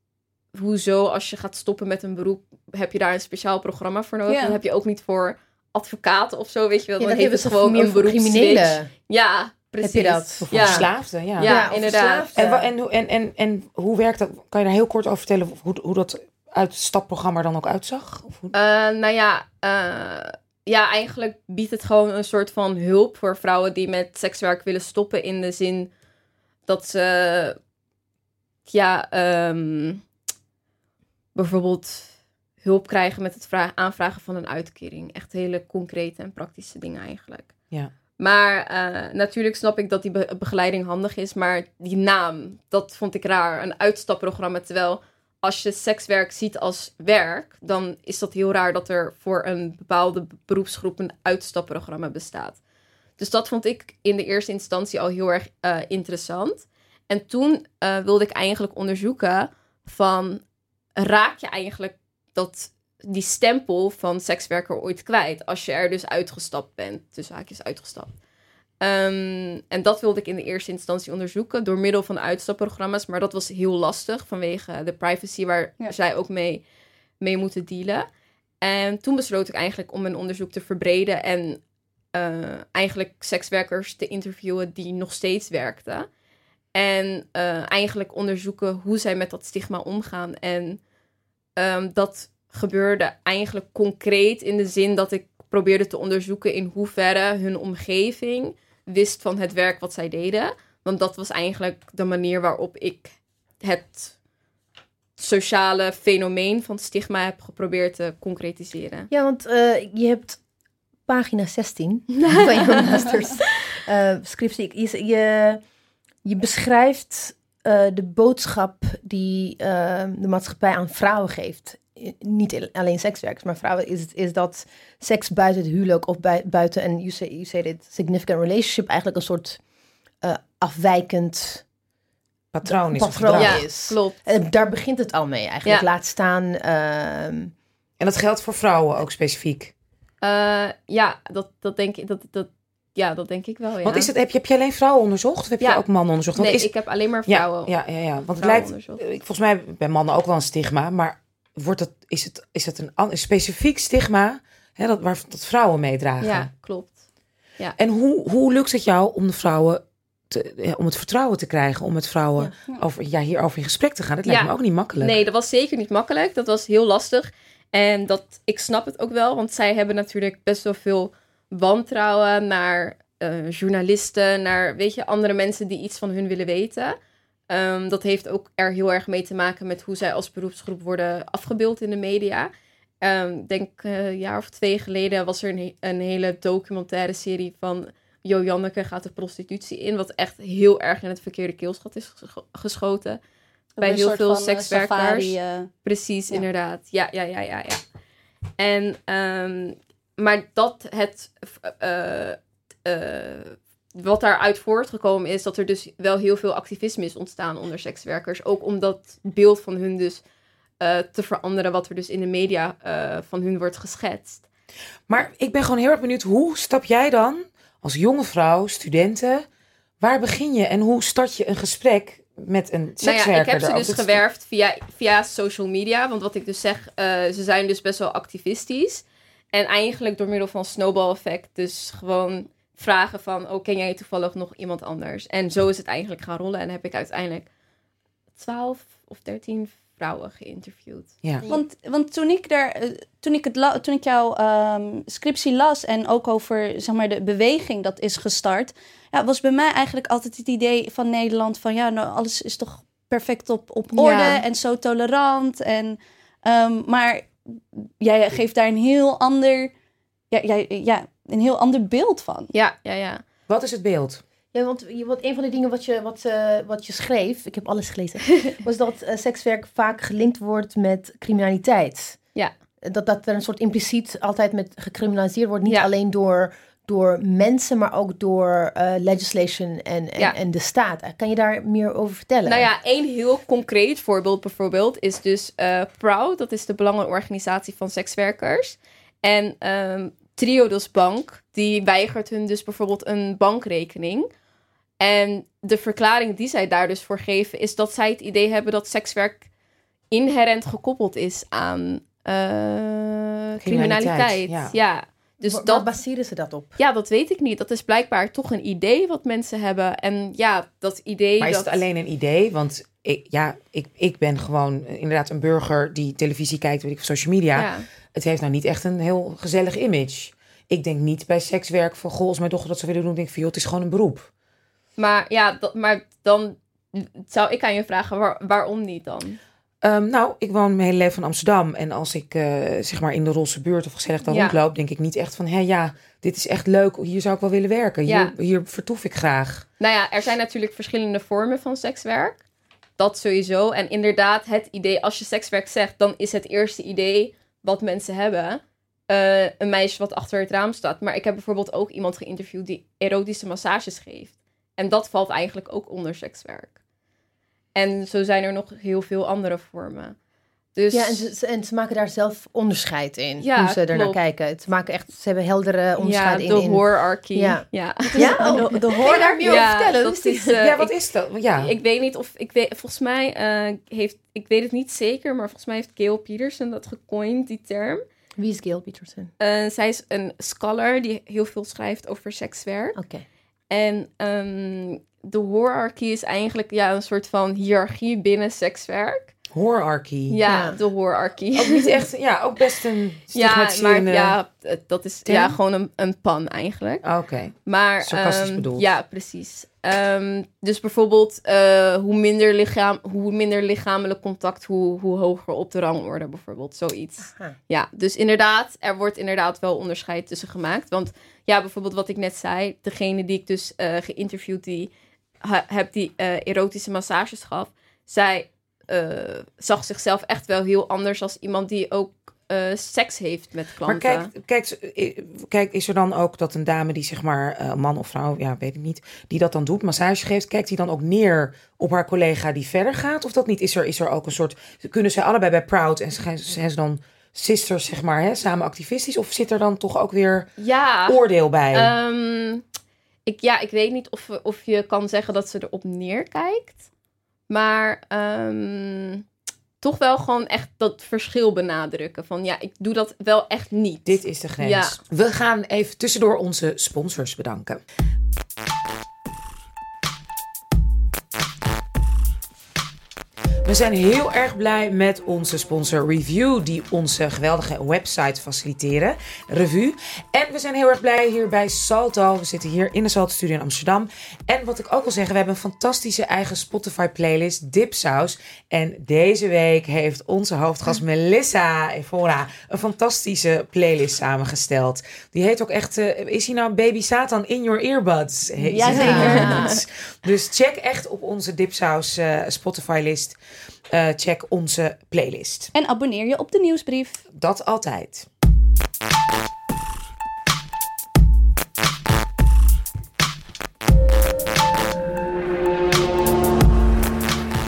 hoezo als je gaat stoppen met een beroep, heb je daar een speciaal programma voor nodig? Dat heb je ook niet voor advocaten of zo, weet je wel. Ja, Dan hebben ze gewoon een criminelen. Ja, precies. Heb je dat? Ja. verslaafden, ja. Ja, inderdaad. En, wa- en, hoe- en, en, en hoe werkt dat? Kan je daar heel kort over vertellen hoe, hoe dat uitstapprogramma er dan ook uitzag? Of hoe... Eh, nou ja, eh, ja, eigenlijk biedt het gewoon een soort van hulp voor vrouwen die met sekswerk willen stoppen. In de zin dat ze, ja, ehm, bijvoorbeeld hulp krijgen met het vra- aanvragen van een uitkering. Echt hele concrete en praktische dingen eigenlijk. Ja. Maar eh, natuurlijk snap ik dat die be- begeleiding handig is. Maar die naam, dat vond ik raar. Een uitstapprogramma. Terwijl als je sekswerk ziet als werk, dan is dat heel raar dat er voor een bepaalde beroepsgroep een uitstapprogramma bestaat. Dus dat vond ik in de eerste instantie al heel erg eh, interessant. En toen eh, wilde ik eigenlijk onderzoeken van raak je eigenlijk dat die stempel van sekswerker ooit kwijt als je er dus uitgestapt bent, tussen haakjes uitgestapt. Ehm, en dat wilde ik in de eerste instantie onderzoeken door middel van uitstapprogramma's, maar dat was heel lastig vanwege de privacy waar Ja. zij ook mee, mee moeten dealen. En toen besloot ik eigenlijk om mijn onderzoek te verbreden en eh, eigenlijk sekswerkers te interviewen die nog steeds werkten. En eh, eigenlijk onderzoeken hoe zij met dat stigma omgaan. En ehm, dat gebeurde eigenlijk concreet in de zin dat ik probeerde te onderzoeken in hoeverre hun omgeving wist van het werk wat zij deden. Want dat was eigenlijk de manier waarop ik het sociale fenomeen van stigma heb geprobeerd te concretiseren. Ja, want eh, je hebt pagina 16 van je masters eh, scriptie. Je, je, je beschrijft eh, de boodschap die de maatschappij aan vrouwen geeft. Niet alleen sekswerkers, maar vrouwen is, is dat seks buiten het huwelijk of bui- buiten een, you say, you say it, significant relationship eigenlijk een soort eh, afwijkend Patroon is patroon. Ja, is. klopt. Eh, daar begint het al mee eigenlijk. Ja. Laat staan. ehm, En dat geldt voor vrouwen ook specifiek. Eh, ja, dat, dat denk ik. Dat, dat, ja, dat denk ik wel, ja. Want is het, heb, je, heb je alleen vrouwen onderzocht? Of heb je ook mannen onderzocht? Want nee, is, ik heb alleen maar vrouwen. ja, ja, ja, want het lijkt, ik- volgens mij bij mannen ook wel een stigma, maar wordt het, is, het, is het een, een specifiek stigma hè, dat, waar dat vrouwen meedragen? Ja, klopt. En hoe, hoe lukt het jou om de vrouwen te, ja, om het vertrouwen te krijgen, om met vrouwen over, ja, hierover in gesprek te gaan? Dat lijkt Ja. me ook niet makkelijk. Nee, dat was zeker niet makkelijk. Dat was heel lastig. En dat, ik snap het ook wel, want zij hebben natuurlijk best wel veel wantrouwen naar eh, journalisten, naar weet je, andere mensen die iets van hun willen weten. Ehm, dat heeft ook er heel erg mee te maken met hoe zij als beroepsgroep worden afgebeeld in de media. Ehm, Ik denk eh, een jaar of twee geleden was er een, een hele documentaire serie van Jo Janneke gaat de prostitutie in, wat echt heel erg in het verkeerde keelschat is gescho- geschoten. Bij heel veel eh, sekswerkers. safari, eh, Precies, Ja. inderdaad. Ja, ja, ja, ja, ja. En, ehm, maar dat het, wat daaruit voortgekomen is, dat er dus wel heel veel activisme is ontstaan onder sekswerkers. Ook om dat beeld van hun dus eh, te veranderen, wat er dus in de media eh, van hun wordt geschetst. Maar ik ben gewoon heel erg benieuwd, hoe stap jij dan als jonge vrouw, studenten, waar begin je en hoe start je een gesprek met een Nou sekswerker? ja, ik heb ze dus Dat- gewerfd via, via social media. Want wat ik dus zeg, eh, ze zijn dus best wel activistisch. En eigenlijk door middel van snowball effect. Dus gewoon vragen van, oh, ken jij toevallig nog iemand anders? En zo is het eigenlijk gaan rollen. En heb ik uiteindelijk 12 of 13 vrouwen geïnterviewd. Ja. Want, want toen ik er, eh, toen ik het la- toen ik jouw ehm, scriptie las en ook over zeg maar de beweging dat is gestart, ja, was bij mij eigenlijk altijd het idee van Nederland van ja, nou alles is toch perfect op, op orde Ja. en zo tolerant en ehm, maar jij geeft daar een heel ander, ja, jij, ja, een heel ander beeld van. Ja, ja, ja. Wat is het beeld? Ja, want je- wat, een van de dingen wat je, wat, eh, wat je schreef, ik heb alles gelezen, was dat eh, sekswerk vaak gelinkt wordt met criminaliteit. Ja. Dat, dat er een soort impliciet altijd met gecriminaliseerd wordt. Niet Ja. alleen door, door mensen, maar ook door eh, legislation en, en, Ja. en de staat. Eh, Kan je daar meer over vertellen? Nou ja, één heel concreet voorbeeld bijvoorbeeld is dus eh Proud. Dat is de belangenorganisatie van sekswerkers. En ehm Triodos Bank, die weigert hun dus bijvoorbeeld een bankrekening. En de verklaring die zij daar dus voor geven... is dat zij het idee hebben dat sekswerk inherent gekoppeld is aan eh, criminaliteit. ja. ja. Dus Wa- dat, baseren ze dat op? ja, dat weet ik niet. Dat is blijkbaar toch een idee wat mensen hebben. En ja, dat idee. Maar is dat... het alleen een idee? Want ik, ja, ik, ik ben gewoon inderdaad een burger die televisie kijkt, weet ik, of social media. Ja. Het heeft nou niet echt een heel gezellig image. Ik denk niet bij sekswerk van, goh, als mijn dochter dat zou willen doen, denk ik van, joh, het is gewoon een beroep. Maar ja, dat, maar dan zou ik aan je vragen, waar, waarom niet dan? Ehm, nou, ik woon mijn hele leven in Amsterdam. En als ik eh, zeg maar in de Rosse buurt of gezellig daar Ja. rondloop, denk ik niet echt van, hé ja, dit is echt leuk. Hier zou ik wel willen werken. Hier, Ja. hier vertoef ik graag. Nou ja, er zijn natuurlijk verschillende vormen van sekswerk. Dat sowieso. En inderdaad, het idee, als je sekswerk zegt, dan is het eerste idee wat mensen hebben. eh, een meisje wat achter het raam staat. Maar ik heb bijvoorbeeld ook iemand geïnterviewd die erotische massages geeft. En dat valt eigenlijk ook onder sekswerk. En zo zijn er nog heel veel andere vormen. Dus Ja, en ze, en ze maken daar zelf onderscheid in. Ja, hoe ze er naar kijken. Ze maken echt, ze hebben heldere onderscheid ja, in. de in. hierarchy. Ja. ja. Ja, oh. de, de hoor daar meer over Ja, vertellen? dat is eh, ja, wat ik- is dat? Ja. Ik weet niet of ik weet, volgens mij eh, heeft, ik weet het niet zeker, maar volgens mij heeft Gail Peterson dat gecoind, die term. Wie is Gail Peterson? Eh, zij is een scholar die heel veel schrijft over sekswerk. Oké. En ehm, de hierarchy is eigenlijk ja, een soort van hiërarchie binnen sekswerk. Horarchy. Ja, Ja. de hierarchy. Ook niet echt, ja, ook best een Ja, maar stigmatiserende... ja, het- dat is ja, gewoon een, een pan eigenlijk. Ah, Oké. Maar, Sarcastisch ehm, bedoeld. Ja, precies. Ehm, dus bijvoorbeeld, eh, hoe, minder lichaam, hoe minder lichamelijk contact, hoe, hoe hoger op de rangorde bijvoorbeeld. Zoiets. Aha. Ja, dus inderdaad, er wordt inderdaad wel onderscheid tussen gemaakt. Want ja, bijvoorbeeld wat ik net zei, degene die ik dus eh geïnterviewd die ha- heb die eh, erotische massages gaf, zij eh, zag zichzelf echt wel heel anders als iemand die ook eh, seks heeft met Maar klanten. kijk, kijk, eh, kijk, is er dan ook dat een dame die zeg maar, eh, man of vrouw, ja, weet ik niet, die dat dan doet, massage geeft, kijkt die dan ook neer op haar collega die verder gaat? Of dat niet? Is er, is er ook een soort, kunnen zij allebei bij Proud en zijn zijn ze dan sisters, zeg maar, hè, samen activistisch? Of zit er dan toch ook weer ja, oordeel bij? Ehm, ik, ja, ik weet niet of, of je kan zeggen dat ze erop neerkijkt. Maar ehm, toch wel gewoon echt dat verschil benadrukken. Van ja, ik doe dat wel echt niet. Dit is de grens. Ja. We gaan even tussendoor onze sponsors bedanken. We zijn heel erg blij met onze sponsor Review, die onze geweldige website faciliteren. Revue. En we zijn heel erg blij hier bij Salto. We zitten hier in de Salto Studio in Amsterdam. En wat ik ook wil zeggen, we hebben een fantastische eigen Spotify playlist, Dipsaus. En deze week heeft onze hoofdgast Melissa Evora een fantastische playlist samengesteld. Die heet ook echt, eh, is hij nou Baby Satan in your earbuds? Ja, ze. zeker. Dus check echt op onze Dipsaus eh, Spotify list. Eh, check onze playlist. En abonneer je op de nieuwsbrief. Dat altijd.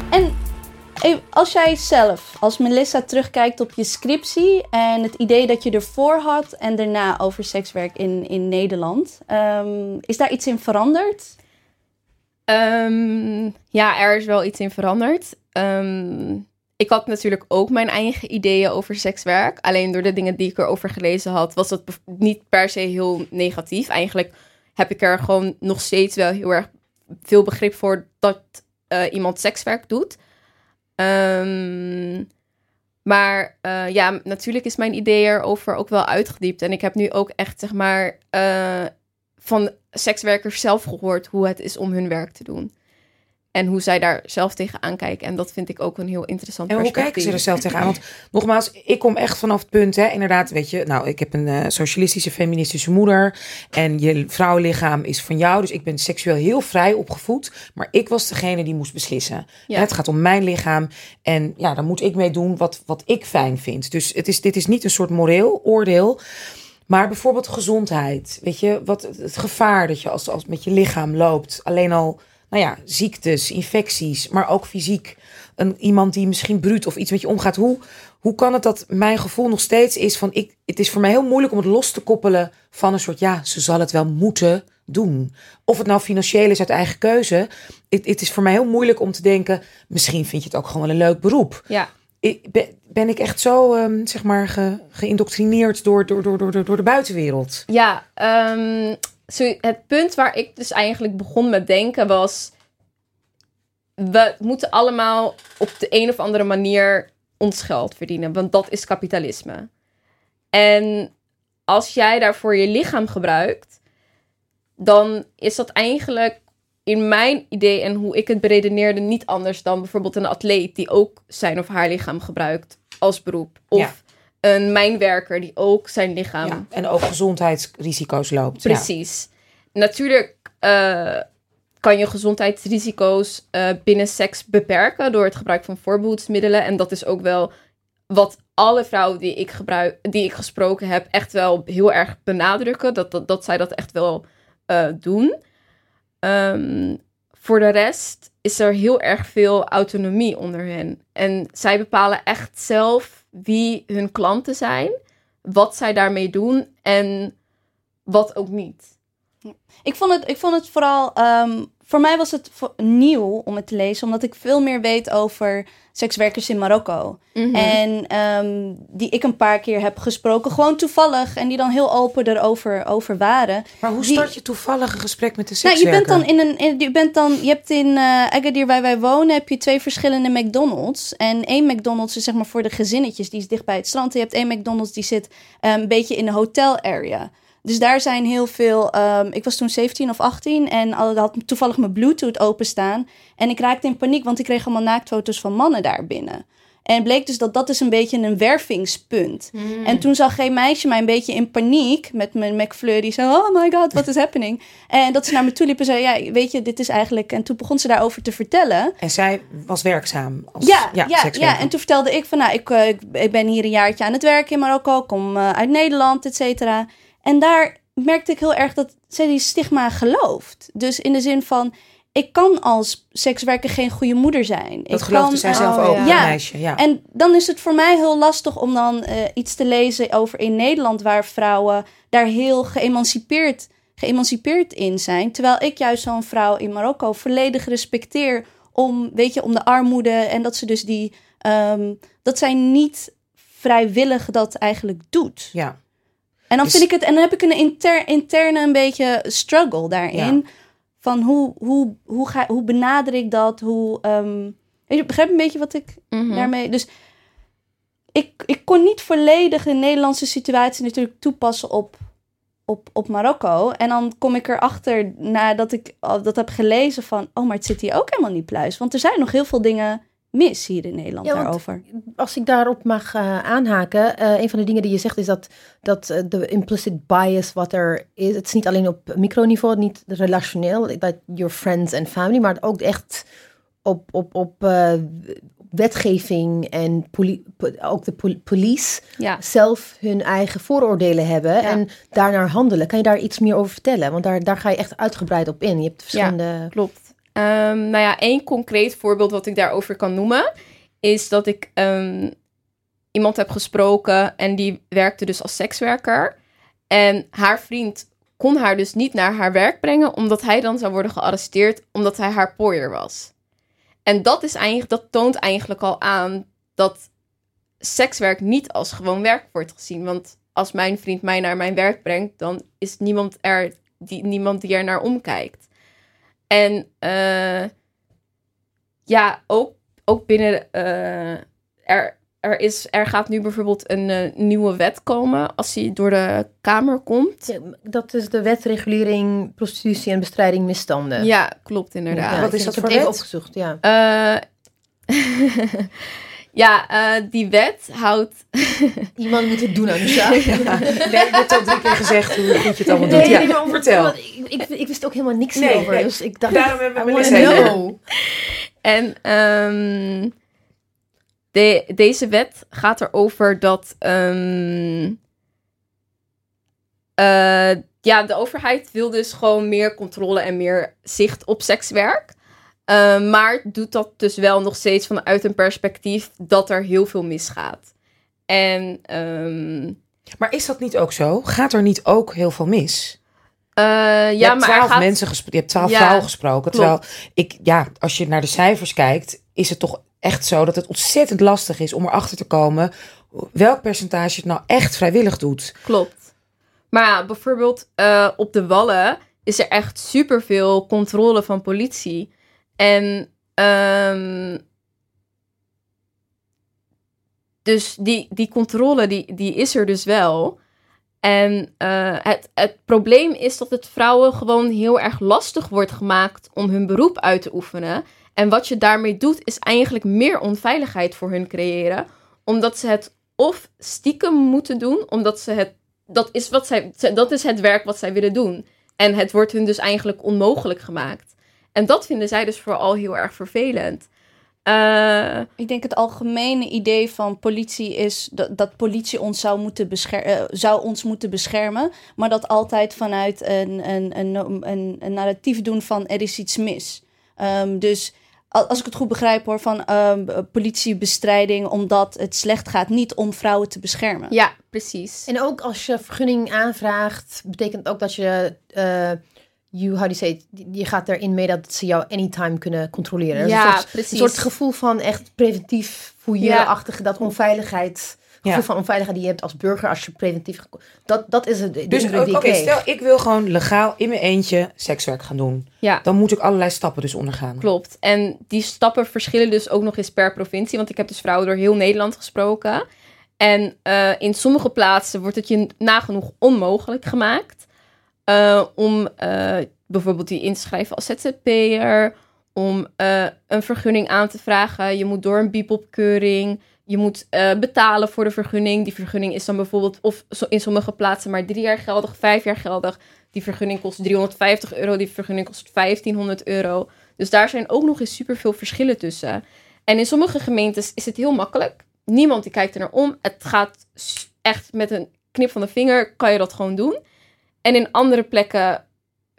En eh, als jij zelf, als Melissa, terugkijkt op je scriptie en het idee dat je ervoor had en daarna over sekswerk in, in Nederland, ehm, is daar iets in veranderd? Ehm, ja, er is wel iets in veranderd. Ehm, ik had natuurlijk ook mijn eigen ideeën over sekswerk. Alleen door de dingen die ik erover gelezen had, was dat niet per se heel negatief. Eigenlijk heb ik er gewoon nog steeds wel heel erg veel begrip voor dat eh, iemand sekswerk doet. Ehm, maar eh, ja, natuurlijk is mijn idee erover ook wel uitgediept. En ik heb nu ook echt, zeg maar, eh, van sekswerkers zelf gehoord hoe het is om hun werk te doen. En hoe zij daar zelf tegenaan kijken. En dat vind ik ook een heel interessant En hoe perspectief. kijken ze er zelf tegenaan? Want nogmaals, ik kom echt vanaf het punt, hè, inderdaad, weet je, nou, ik heb een eh, socialistische, feministische moeder. En je vrouwenlichaam is van jou. Dus ik ben seksueel heel vrij opgevoed. Maar ik was degene die moest beslissen. Ja. Het gaat om mijn lichaam. En ja, daar moet ik mee doen wat, wat ik fijn vind. Dus het is, dit is niet een soort moreel oordeel. Maar bijvoorbeeld gezondheid. Weet je, wat, het gevaar dat je als, als met je lichaam loopt. Alleen al, nou ja, ziektes, infecties, maar ook fysiek. Een, iemand die misschien bruut of iets met je omgaat. Hoe, hoe kan het dat mijn gevoel nog steeds is van... Ik, het is voor mij heel moeilijk om het los te koppelen van een soort... Ja, ze zal het wel moeten doen. Of het nou financieel is uit eigen keuze. Het, het is voor mij heel moeilijk om te denken... Misschien vind je het ook gewoon een leuk beroep Ja, ik, ben, ben ik echt zo, ehm, zeg maar, ge, geïndoctrineerd door, door, door, door, door, door de buitenwereld. ja ehm, het punt waar ik dus eigenlijk begon met denken was... We moeten allemaal op de een of andere manier ons geld verdienen. Want dat is kapitalisme. En als jij daarvoor je lichaam gebruikt... dan is dat eigenlijk in mijn idee en hoe ik het beredeneerde niet anders dan bijvoorbeeld een atleet die ook zijn of haar lichaam gebruikt als beroep. Of Ja. Een mijnwerker die ook zijn lichaam. Ja, en ook gezondheidsrisico's loopt. Ja. Precies. Natuurlijk eh, kan je gezondheidsrisico's eh, binnen seks beperken door het gebruik van voorbehoedsmiddelen. En dat is ook wel wat alle vrouwen die ik, gebruik, die ik gesproken heb echt wel heel erg benadrukken. Dat, dat, dat zij dat echt wel eh, doen. Ehm, voor de rest is er heel erg veel autonomie onder hen. En zij bepalen echt zelf wie hun klanten zijn, wat zij daarmee doen en wat ook niet. Ik vond het, ik vond het vooral. ehm, voor mij was het nieuw om het te lezen, omdat ik veel meer weet over sekswerkers in Marokko. Mhm. En ehm, die ik een paar keer heb gesproken, gewoon toevallig. En die dan heel open erover over waren. Maar hoe Die- start je toevallig een gesprek met de Nou, je sekswerker? bent dan in een. in- Je, bent dan, je hebt in eh Agadir, waar wij wonen, heb je twee verschillende McDonald's. En één McDonald's is zeg maar voor de gezinnetjes, die is dicht bij het strand. En je hebt één McDonald's die zit eh, een beetje in de hotel area. Dus daar zijn heel veel. ehm, ik was toen 17 of 18 en al- had toevallig mijn Bluetooth openstaan. En ik raakte in paniek, want ik kreeg allemaal naaktfoto's van mannen daar binnen. En het bleek dus dat dat is een beetje een wervingspunt. En toen zag geen meisje mij een beetje in paniek met mijn McFlurry. Zo, oh my god, what is happening? En dat ze naar me toe liep en zei, ja, weet je, dit is eigenlijk... En toen begon ze daarover te vertellen. En zij was werkzaam als Ja, ja, ja, en toen vertelde ik van, nou, ik, eh, ik, ik ben hier een jaartje aan het werken in Marokko. Kom eh, uit Nederland, et cetera. En daar merkte ik heel erg dat zij die stigma gelooft. Dus in de zin van, ik kan als sekswerker geen goede moeder zijn. Dat ik geloofde kan, zij zelf oh, ook, ja. een Ja. meisje. Ja. en dan is het voor mij heel lastig om dan eh, iets te lezen over in Nederland, waar vrouwen daar heel geëmancipeerd geëmancipeerd in zijn. Terwijl ik juist zo'n vrouw in Marokko volledig respecteer om, weet je, om de armoede en dat ze dus die, ehm, dat zij niet vrijwillig dat eigenlijk doet. Ja. En dan Dus- vind ik het, en dan heb ik een inter, interne een beetje struggle daarin. Ja. Van hoe, hoe, hoe, ga, hoe benader ik dat? Hoe, weet je, begrijp een beetje wat ik Mhm. daarmee. Dus ik, ik kon niet volledig de Nederlandse situatie natuurlijk toepassen op, op, op Marokko. En dan kom ik erachter nadat ik dat heb gelezen van, oh, maar het zit hier ook helemaal niet pluis. Want er zijn nog heel veel dingen mis hier in Nederland Ja, daarover. Als ik daarop mag eh, aanhaken, eh, een van de dingen die je zegt is dat, dat eh, de implicit bias wat er is, het is niet alleen op microniveau, niet relationeel, dat your friends and family, maar ook echt op, op, op wetgeving en ook de pol- police Ja. zelf hun eigen vooroordelen hebben Ja. en daarnaar handelen. Kan je daar iets meer over vertellen? Want daar, daar ga je echt uitgebreid op in. Je hebt verschillende... Klopt. Ehm, nou ja, één concreet voorbeeld wat ik daarover kan noemen, is dat ik ehm, iemand heb gesproken en die werkte dus als sekswerker. En haar vriend kon haar dus niet naar haar werk brengen, omdat hij dan zou worden gearresteerd, omdat hij haar pooier was. En dat, is eigenlijk, dat toont eigenlijk al aan dat sekswerk niet als gewoon werk wordt gezien. Want als mijn vriend mij naar mijn werk brengt, dan is niemand er die, niemand die er naar omkijkt. En eh, ja, ook, ook binnen. eh, er, er, is, er gaat nu bijvoorbeeld een eh, nieuwe wet komen als die door de Kamer komt. Ja, Dat is de wetregulering prostitutie en bestrijding misstanden. Ja, klopt inderdaad. Ja, Wat is dat ik heb voor het even wet? opgezocht, ja. Ja, eh, die wet houdt. Iemand moet het doen, Anusha. Nee, je hebt al drie keer gezegd hoe goed je het allemaal doet. Nee, Ja, nee, maar om- vertel. Ik, ik, ik wist ook helemaal niks Nee, nee. Dus ik dacht, Daarom hebben we Melissa. En ehm, de, deze wet gaat erover dat. ehm, eh, ja, de overheid wil dus gewoon meer controle en meer zicht op sekswerk. Eh, maar doet dat dus wel nog steeds vanuit een perspectief dat er heel veel misgaat. En ehm, Maar is dat niet ook zo? Gaat er niet ook heel veel mis? je ja, hebt maar er twaalf gaat, mensen gesproken, je hebt twaalf Ja, vrouwen gesproken. klopt. Terwijl ik, ja, als je naar de cijfers kijkt, is het toch echt zo dat het ontzettend lastig is om erachter te komen welk percentage het nou echt vrijwillig doet. Klopt. Maar ja, bijvoorbeeld eh, op de Wallen is er echt superveel controle van politie. En ehm, dus die, die controle die, die is er dus wel. En eh, het, het probleem is dat het vrouwen gewoon heel erg lastig wordt gemaakt om hun beroep uit te oefenen. En wat je daarmee doet, is eigenlijk meer onveiligheid voor hun creëren. Omdat ze het of stiekem moeten doen, omdat ze het. Dat is, wat zij, dat is het werk wat zij willen doen. En het wordt hun dus eigenlijk onmogelijk gemaakt. En dat vinden zij dus vooral heel erg vervelend. Eh, Ik denk het algemene idee van politie is dat, dat politie ons zou, moeten bescher- eh, zou ons moeten beschermen. Maar dat altijd vanuit een, een, een, een, een narratief doen van er is iets mis. Ehm, dus al- als ik het goed begrijp hoor, van ehm, politiebestrijding omdat het slecht gaat, niet om vrouwen te beschermen. ja, precies. En ook als je vergunning aanvraagt, betekent ook dat je, eh you, how do you say, it? je gaat erin mee dat ze jou anytime kunnen controleren. Dus Ja, een, soort, precies. een soort gevoel van echt preventief fouilleren-achtige, dat onveiligheid, Ja. gevoel van onveiligheid die je hebt als burger als je preventief, dat, dat is het. de Dus oké, stel ik wil gewoon legaal in mijn eentje sekswerk gaan doen. Ja. Dan moet ik allerlei stappen dus ondergaan. Klopt. En die stappen verschillen dus ook nog eens per provincie. Want ik heb dus vrouwen door heel Nederland gesproken. En eh, in sommige plaatsen wordt het je nagenoeg onmogelijk gemaakt. Eh, om eh, bijvoorbeeld die in te schrijven als ZZP'er. Om eh, een vergunning aan te vragen. Je moet door een biepopkeuring. Je moet betalen voor de vergunning. Die vergunning is dan bijvoorbeeld of in sommige plaatsen maar drie jaar geldig, vijf jaar geldig. Die vergunning kost 350 euro, die vergunning kost 1500 euro. Dus daar zijn ook nog eens superveel verschillen tussen. En in sommige gemeentes is het heel makkelijk. Niemand die kijkt er naar om. Het gaat echt met een knip van de vinger, kan je dat gewoon doen. En in andere plekken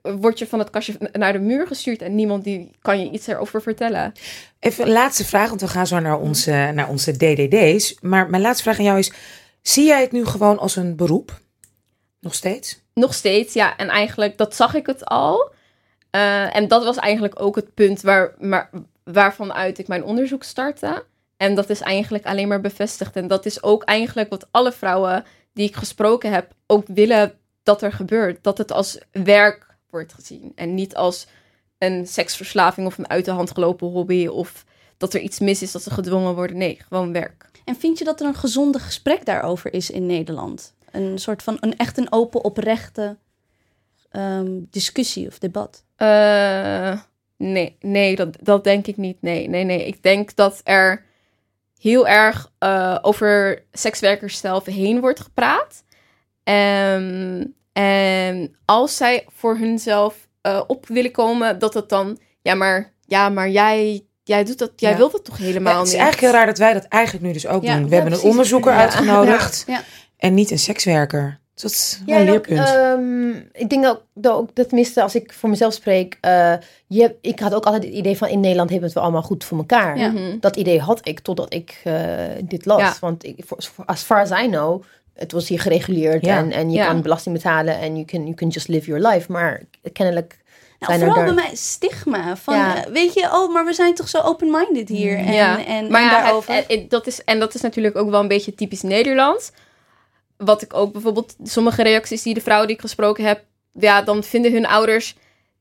word je van het kastje naar de muur gestuurd en niemand die kan je iets erover vertellen. Even een laatste vraag, want we gaan zo naar onze, naar onze DDD's. Maar mijn laatste vraag aan jou is, zie jij het nu gewoon als een beroep? Nog steeds? nog steeds, ja. En eigenlijk, dat zag ik het al. Eh, en dat was eigenlijk ook het punt waar, maar, waarvan uit ik mijn onderzoek startte. En dat is eigenlijk alleen maar bevestigd. En dat is ook eigenlijk wat alle vrouwen die ik gesproken heb ook willen dat er gebeurt. Dat het als werk wordt gezien. En niet als een seksverslaving of een uit de hand gelopen hobby. Of dat er iets mis is dat ze gedwongen worden. Nee, gewoon werk. En vind je dat er een gezonde gesprek daarover is in Nederland? Een soort van een echt een open, oprechte ehm, discussie of debat? Eh, nee, nee dat, dat denk ik niet. Nee, nee, nee. Ik denk dat er heel erg eh, over sekswerkers zelf heen wordt gepraat. Ehm, en als zij voor hunzelf eh, op willen komen, dat het dan, ja, maar, ja, maar jij, jij doet dat, jij Ja. wilt dat toch helemaal Ja, het is niet. eigenlijk heel raar dat wij dat eigenlijk nu dus ook Ja. doen. We Ja, hebben een onderzoeker Ja. uitgenodigd Ja. en niet een sekswerker. Dus dat is wel Ja, een ook, leerpunt. ehm, ik denk ook, dat ook, dat tenminste als ik voor mezelf spreek, eh, je, ik had ook altijd het idee van in Nederland hebben we het wel allemaal goed voor elkaar. Ja. Mhm. Dat idee had ik totdat ik eh, dit las. Ja. Want ik, voor- as far as I know, het was hier gereguleerd Ja. en, en je Ja. kan belasting betalen en you can, you can just live your life. Maar kennelijk Nou, zijn er vooral daar... bij mij stigma. Van, Ja. eh, weet je, oh, maar we zijn toch zo open-minded hier. En, ja, en, maar en daarover. het- het- dat is, en dat is natuurlijk ook wel een beetje typisch Nederlands. Wat ik ook bijvoorbeeld, sommige reacties die de vrouwen die ik gesproken heb, ja, dan vinden hun ouders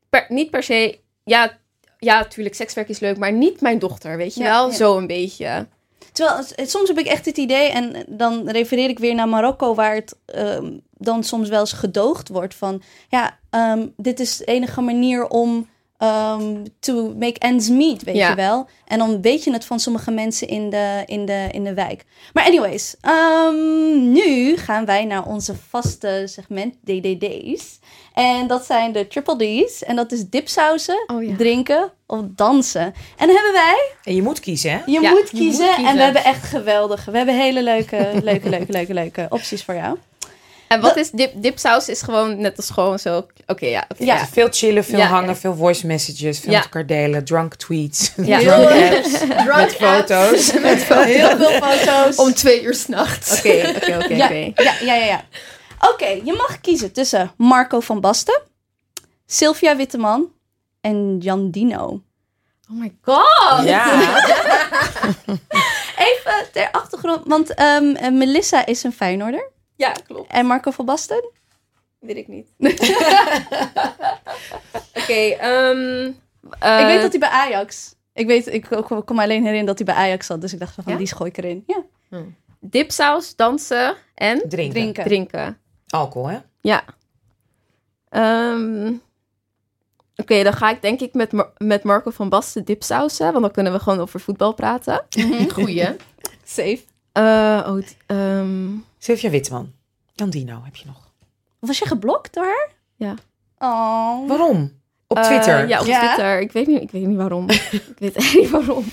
per, niet per se, ja, ja, natuurlijk, sekswerk is leuk, maar niet mijn dochter, weet je Ja, wel? ja. Zo een beetje. Terwijl soms heb ik echt het idee, en dan refereer ik weer naar Marokko, waar het ehm, dan soms wel eens gedoogd wordt van, ja, ehm, dit is de enige manier om ehm, to make ends meet, weet Ja. je wel. En dan weet je het van sommige mensen in de, in de, in de wijk. Maar anyways, ehm, nu gaan wij naar onze vaste segment DDD's. En dat zijn de triple D's. En dat is dipsausen, Oh ja. drinken of dansen. En dan hebben wij En je moet kiezen, hè? je, Ja, moet, je moet kiezen. En we hebben echt geweldige. We hebben hele leuke, leuke, leuke, leuke, leuke opties voor jou. En wat is dip, dipsaus? Is gewoon net als gewoon zo, oké, ja, Ja. ja. Veel chillen, veel Ja. hangen, veel voice messages, veel Ja. met elkaar delen, drunk tweets, Ja. drunk apps, Drunk met foto's. Heel veel foto's. Om twee uur s'nachts. Oké, oké, oké, ja, oké. ja, ja, ja, ja. Oké, je mag kiezen tussen Marco van Basten, Sylvia Witteman en Jan Dino. Oh my god! Ja, Even ter achtergrond, want ehm, eh, Melissa is een Feyenoorder. Ja, klopt. En Marco van Basten? Weet ik niet. Oké, ehm, eh, ik weet dat hij bij Ajax... Ik, weet, ik me alleen herinneren dat hij bij Ajax zat. Dus ik dacht van, Ja? die gooi ik erin. Ja, dipsaus, dansen en drinken. drinken. drinken. Alcohol, hè? Ja. Ehm, Oké, dan ga ik denk ik met, Mar- met Marco van Basten dipsausen. Want dan kunnen we gewoon over voetbal praten. Goeie. Safe. Eh, oh, ehm, Sylvia Witman. Jan Dino heb je nog. Was je geblokt door haar? Ja. Oh. Waarom? Op eh, Twitter? ja, op Ja? Twitter. Ik weet, niet, ik weet niet waarom. ik weet echt niet waarom.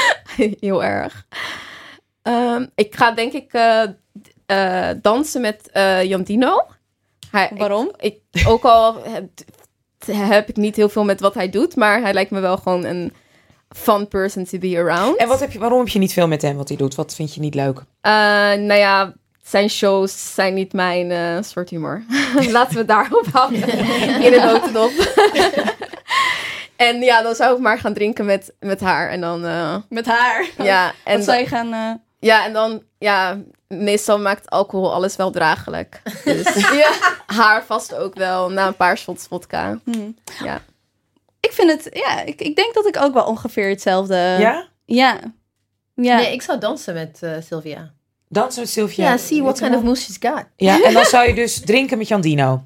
Heel erg. Ehm, ik ga denk ik eh, eh, dansen met eh Jan Dino. Hij, Waarom? Ik, ik, ook al heb, heb ik niet heel veel met wat hij doet, maar hij lijkt me wel gewoon een fun person to be around. En wat heb je, waarom heb je niet veel met hem wat hij doet? Wat vind je niet leuk? Eh, nou ja, zijn shows zijn niet mijn eh, soort humor. Laten we het daarop houden. In een notendop. en ja, dan zou ik maar gaan drinken met, met haar. En dan, eh, Met haar. ja, en, zou je gaan... eh, ja, en dan, ja, meestal maakt alcohol alles wel draaglijk. Dus ja. haar vast ook wel na een paar shots vodka. Hm. Ja. Ik vind het... Ja, ik, ik denk dat ik ook wel ongeveer hetzelfde... ja? Ja. Ja. Nee, ik zou dansen met eh, Sylvia. Dansen met Sylvia Ja, see what kind of moves she's got. Ja, en dan zou je dus drinken met Jan Dino.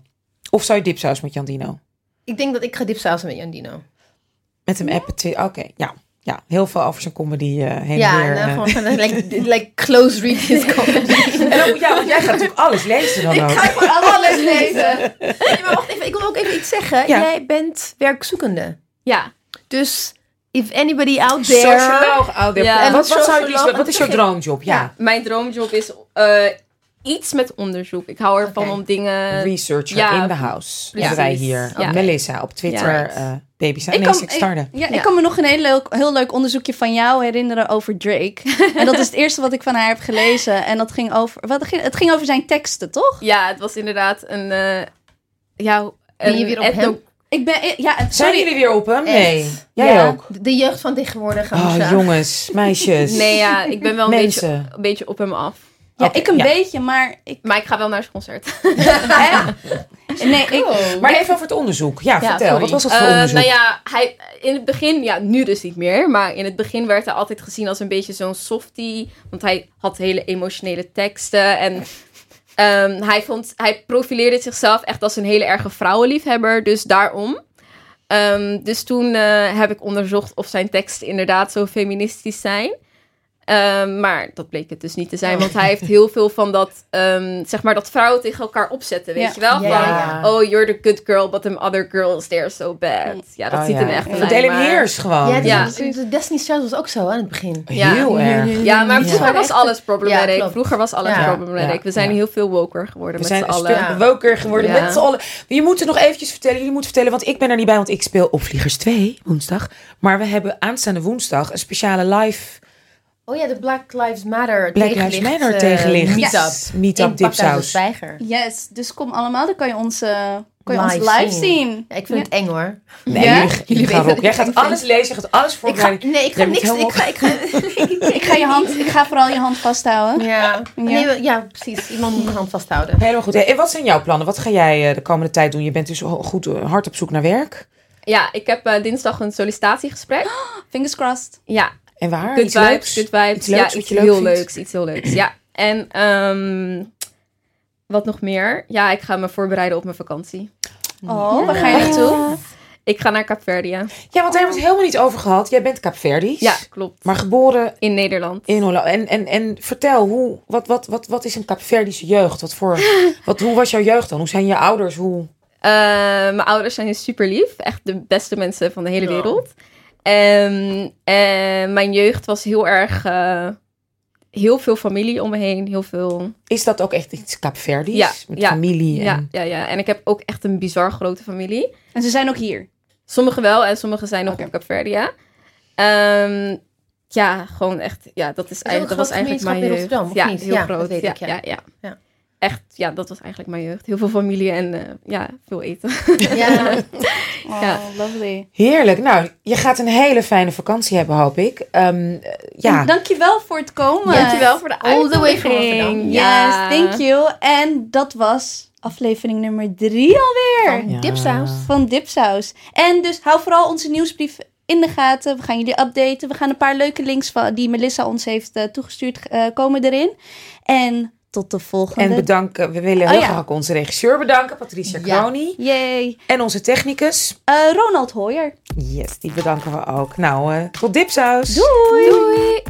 Of zou je dipsaus met Jan Dino? Ik denk dat ik ga dipsausen met Jandino. Met hem appen. Oké, ja. Ja, heel veel over zijn comedy eh, heen Ja, en weer. dan eh. gewoon van, like, like close read his comedy. En dan- ja, want jij gaat natuurlijk alles lezen dan ook. gewoon alles lezen. Nee, maar wacht even, ik wil ook even iets zeggen. Ja. Jij bent werkzoekende. Ja. Dus if anybody out there... Socioloog out there. Ja. En wat, wat, zou je wat is jouw droomjob? Ja. Mijn droomjob is eh, iets met onderzoek. Ik hou ervan Oké. om dingen... Researcher ja, in the house. precies. Hebben wij hier. Melissa op Twitter. Ja. eh baby zijn. Ik Nee, kan, starten. ik, ja, ik kan me nog een heel leuk, heel leuk onderzoekje van jou herinneren over Drake. en dat is het eerste wat ik van haar heb gelezen. En dat ging over, wat, ging- het ging over zijn teksten, toch? Ja, het was inderdaad een, eh, ja, Ben je weer op? Ik ben... Ja, Zijn sorry. jullie weer op hem? Nee. Echt? Jij Ja, ook? De, jeugd van tegenwoordig. Oh, Amsha. jongens, meisjes. Nee, ja, ik ben wel een beetje, een beetje op hem af. Ja, ik een ja. beetje, maar ik... Maar ik ga wel naar zijn concert. Nee, ik... Maar even over het onderzoek. Ja, Ja, vertel. sorry. Wat was dat voor Eh, onderzoek? nou ja, hij, in het begin, ja, nu dus niet meer. Maar in het begin werd hij altijd gezien als een beetje zo'n softie. Want hij had hele emotionele teksten. En ehm, hij, vond, hij profileerde zichzelf echt als een hele erge vrouwenliefhebber. Dus daarom. Ehm, dus toen eh, heb ik onderzocht of zijn teksten inderdaad zo feministisch zijn. Ehm, maar dat bleek het dus niet te zijn. Oh. Want hij heeft heel veel van dat, ehm, zeg maar, dat vrouwen tegen elkaar opzetten. Weet Ja. je wel? Ja, Van, ja, ja. oh, you're the good girl, but them other girls, they're so bad. Ja, dat Oh, ziet ja. er echt uit. Maar- Heers gewoon. Ja, Ja. de, de Destiny's Child was ook zo aan het begin. Ja. Heel erg. Ja, maar Ja. vroeger was alles problematic. Vroeger was alles Ja. problematic. We zijn Ja. heel veel woker geworden We met z'n een allen. woker geworden Ja. met z'n allen. Je moet er nog eventjes vertellen. Jullie moeten vertellen, want ik ben er niet bij, want ik speel op Vliegers 2 woensdag. Maar we hebben aanstaande woensdag een speciale live Oh ja, de Black Lives Matter Black tegenlicht, Lives Matter eh, tegenlicht. meetup. Meetup Dipsaus. Zwijger. Yes, dus kom allemaal. Dan kan je ons, eh, kan je ons Live live zien. zien. Ja, ik vind het eng hoor. Nee, Ja? jullie, jullie gaan dat Jij gaat alles lezen, je gaat alles Ik ga, voorbereiden. nee, ik ga niks. Ik ga, ik ga, Ik ga, je hand, ik ga vooral je hand vasthouden. ja. Nee, ja, precies. Iemand moet mijn hand vasthouden. Helemaal goed. En wat zijn jouw plannen? Wat ga jij eh, de komende tijd doen? Je bent dus goed eh, hard op zoek naar werk. Ja, ik heb eh, dinsdag een sollicitatiegesprek. Fingers crossed. Ja, En waar? good Iets vibes, leuks? good vibes. Iets leuks ja, iets leuk heel leuks, iets heel leuks. Ja, en ehm, wat nog meer? Ja, ik ga me voorbereiden op mijn vakantie. Oh, waar ga je naartoe? Ik ga naar Kaapverdië. Ja, want daar hebben we het helemaal niet over gehad. Jij bent Kaapverdisch. Ja, klopt. Maar geboren In Nederland. in Holland. En, en, en vertel, hoe, wat, wat, wat, wat is een Kaapverdische jeugd? Wat voor, wat, hoe was jouw jeugd dan? Hoe zijn je ouders? Hoe... Eh, mijn ouders zijn super lief. Echt de beste mensen van de hele Ja. wereld. En, en mijn jeugd was heel erg... eh, heel veel familie om me heen. Heel veel... Is dat ook echt iets Kaapverdisch? Ja, Met ja, familie en... Ja, ja, ja. En ik heb ook echt een bizar grote familie. En ze zijn ook hier. Sommigen wel en sommigen zijn nog Oké. op Kaapverdia. Ehm ja, gewoon echt... Ja, dat, is ook eigenlijk, dat was eigenlijk mijn jeugd. Ja, niet? heel Ja, groot. dat weet ja, ik, ja. ja. Ja, Ja. Echt, ja, dat was eigenlijk mijn jeugd. Heel veel familie en eh, ja, veel eten. Ja. Oh, Ja. lovely. Heerlijk. Nou, je gaat een hele fijne vakantie hebben, hoop ik. Ehm, eh, ja, dankjewel voor het komen. Dankjewel voor de All the way from uitnodiging. Yes, Ja. thank you. En dat was aflevering nummer drie alweer Van Ja. Dipsaus. van Dipsaus. En dus hou vooral onze nieuwsbrief in de gaten. We gaan jullie updaten. We gaan een paar leuke links van, die Melissa ons heeft eh, toegestuurd eh, komen erin. En tot de volgende. en bedanken. We willen Oh, heel graag onze regisseur bedanken, Patricia Ja. Yay. En onze technicus. Eh, Ronald Hoyer. Yes, die bedanken we ook. Nou, eh, tot dipsaus. Doei. Doei!